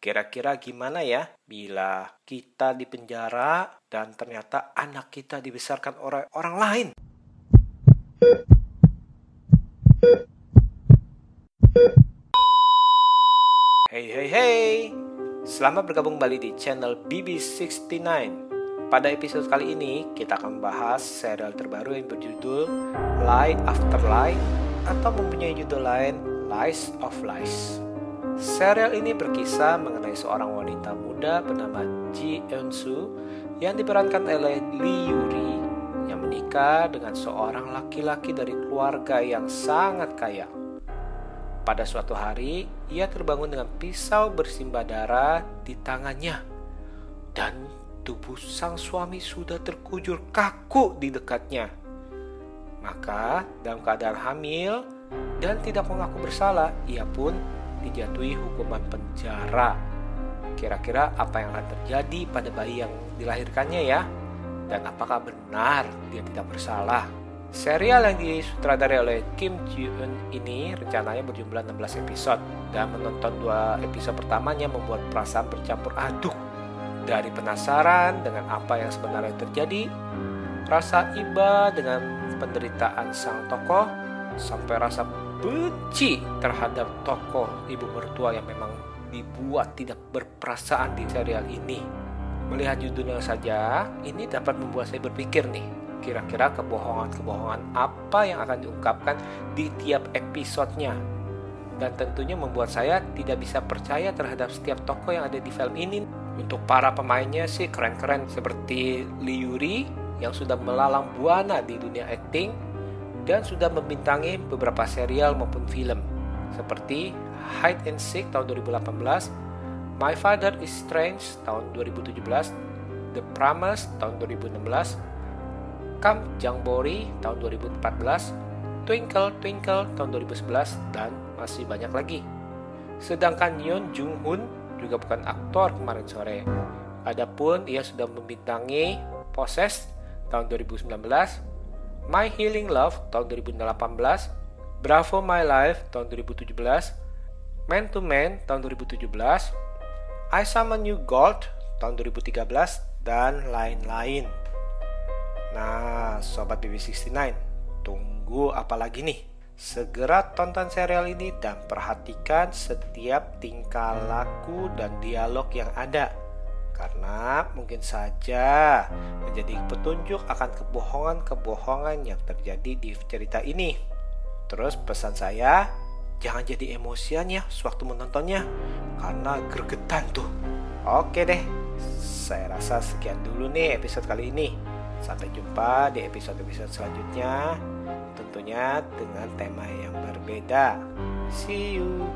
Kira-kira gimana ya bila kita di penjara dan ternyata anak kita dibesarkan oleh orang lain? Hey hey hey, selamat bergabung kembali di channel BB69. Pada episode kali ini kita akan membahas serial terbaru yang berjudul Lie After Lie atau mempunyai judul lain Lies of Lies. Serial ini berkisah mengenai seorang wanita muda bernama Ji Eun Soo yang diperankan oleh Lee Yuri yang menikah dengan seorang laki-laki dari keluarga yang sangat kaya. Pada suatu hari, ia terbangun dengan pisau bersimbah darah di tangannya. Dan tubuh sang suami sudah terkujur kaku di dekatnya. Maka, dalam keadaan hamil dan tidak mengaku bersalah, ia pun dijatuhi hukuman penjara. Kira-kira apa yang akan terjadi pada bayi yang dilahirkannya ya? Dan apakah benar dia tidak bersalah? Serial yang disutradarai oleh Kim Ji Eun ini rencananya berjumlah 16 episode dan menonton dua episode pertamanya membuat perasaan bercampur aduk dari penasaran dengan apa yang sebenarnya terjadi, rasa iba dengan penderitaan sang tokoh, sampai rasa benci terhadap tokoh ibu mertua yang memang dibuat tidak berperasaan di serial ini. Melihat judulnya saja, ini dapat membuat saya berpikir nih, kira-kira kebohongan-kebohongan apa yang akan diungkapkan di tiap episodenya. Dan tentunya membuat saya tidak bisa percaya terhadap setiap tokoh yang ada di film ini. Untuk para pemainnya sih keren-keren seperti Lee Yuri yang sudah melalang buana di dunia akting dan sudah membintangi beberapa serial maupun film seperti Hide and Seek tahun 2018, My Father is Strange tahun 2017, The Promise tahun 2016, Kam Jangbori tahun 2014, Twinkle Twinkle tahun 2011, dan masih banyak lagi. Sedangkan Yeon Jung Hoon juga bukan aktor kemarin sore. Adapun ia sudah membintangi Possessed tahun 2019, My Healing Love tahun 2018, Bravo My Life tahun 2017, Man to Man tahun 2017, I Summon You Gold tahun 2013, dan lain-lain. Nah, Sobat BB69, tunggu apa lagi nih? Segera tonton serial ini dan perhatikan setiap tingkah laku dan dialog yang ada. Karena mungkin saja menjadi petunjuk akan kebohongan-kebohongan yang terjadi di cerita ini. Terus pesan saya, jangan jadi emosian ya sewaktu menontonnya. Karena gregetan tuh. Oke deh, saya rasa sekian dulu nih episode kali ini. Sampai jumpa di episode-episode selanjutnya, tentunya dengan tema yang berbeda. See you.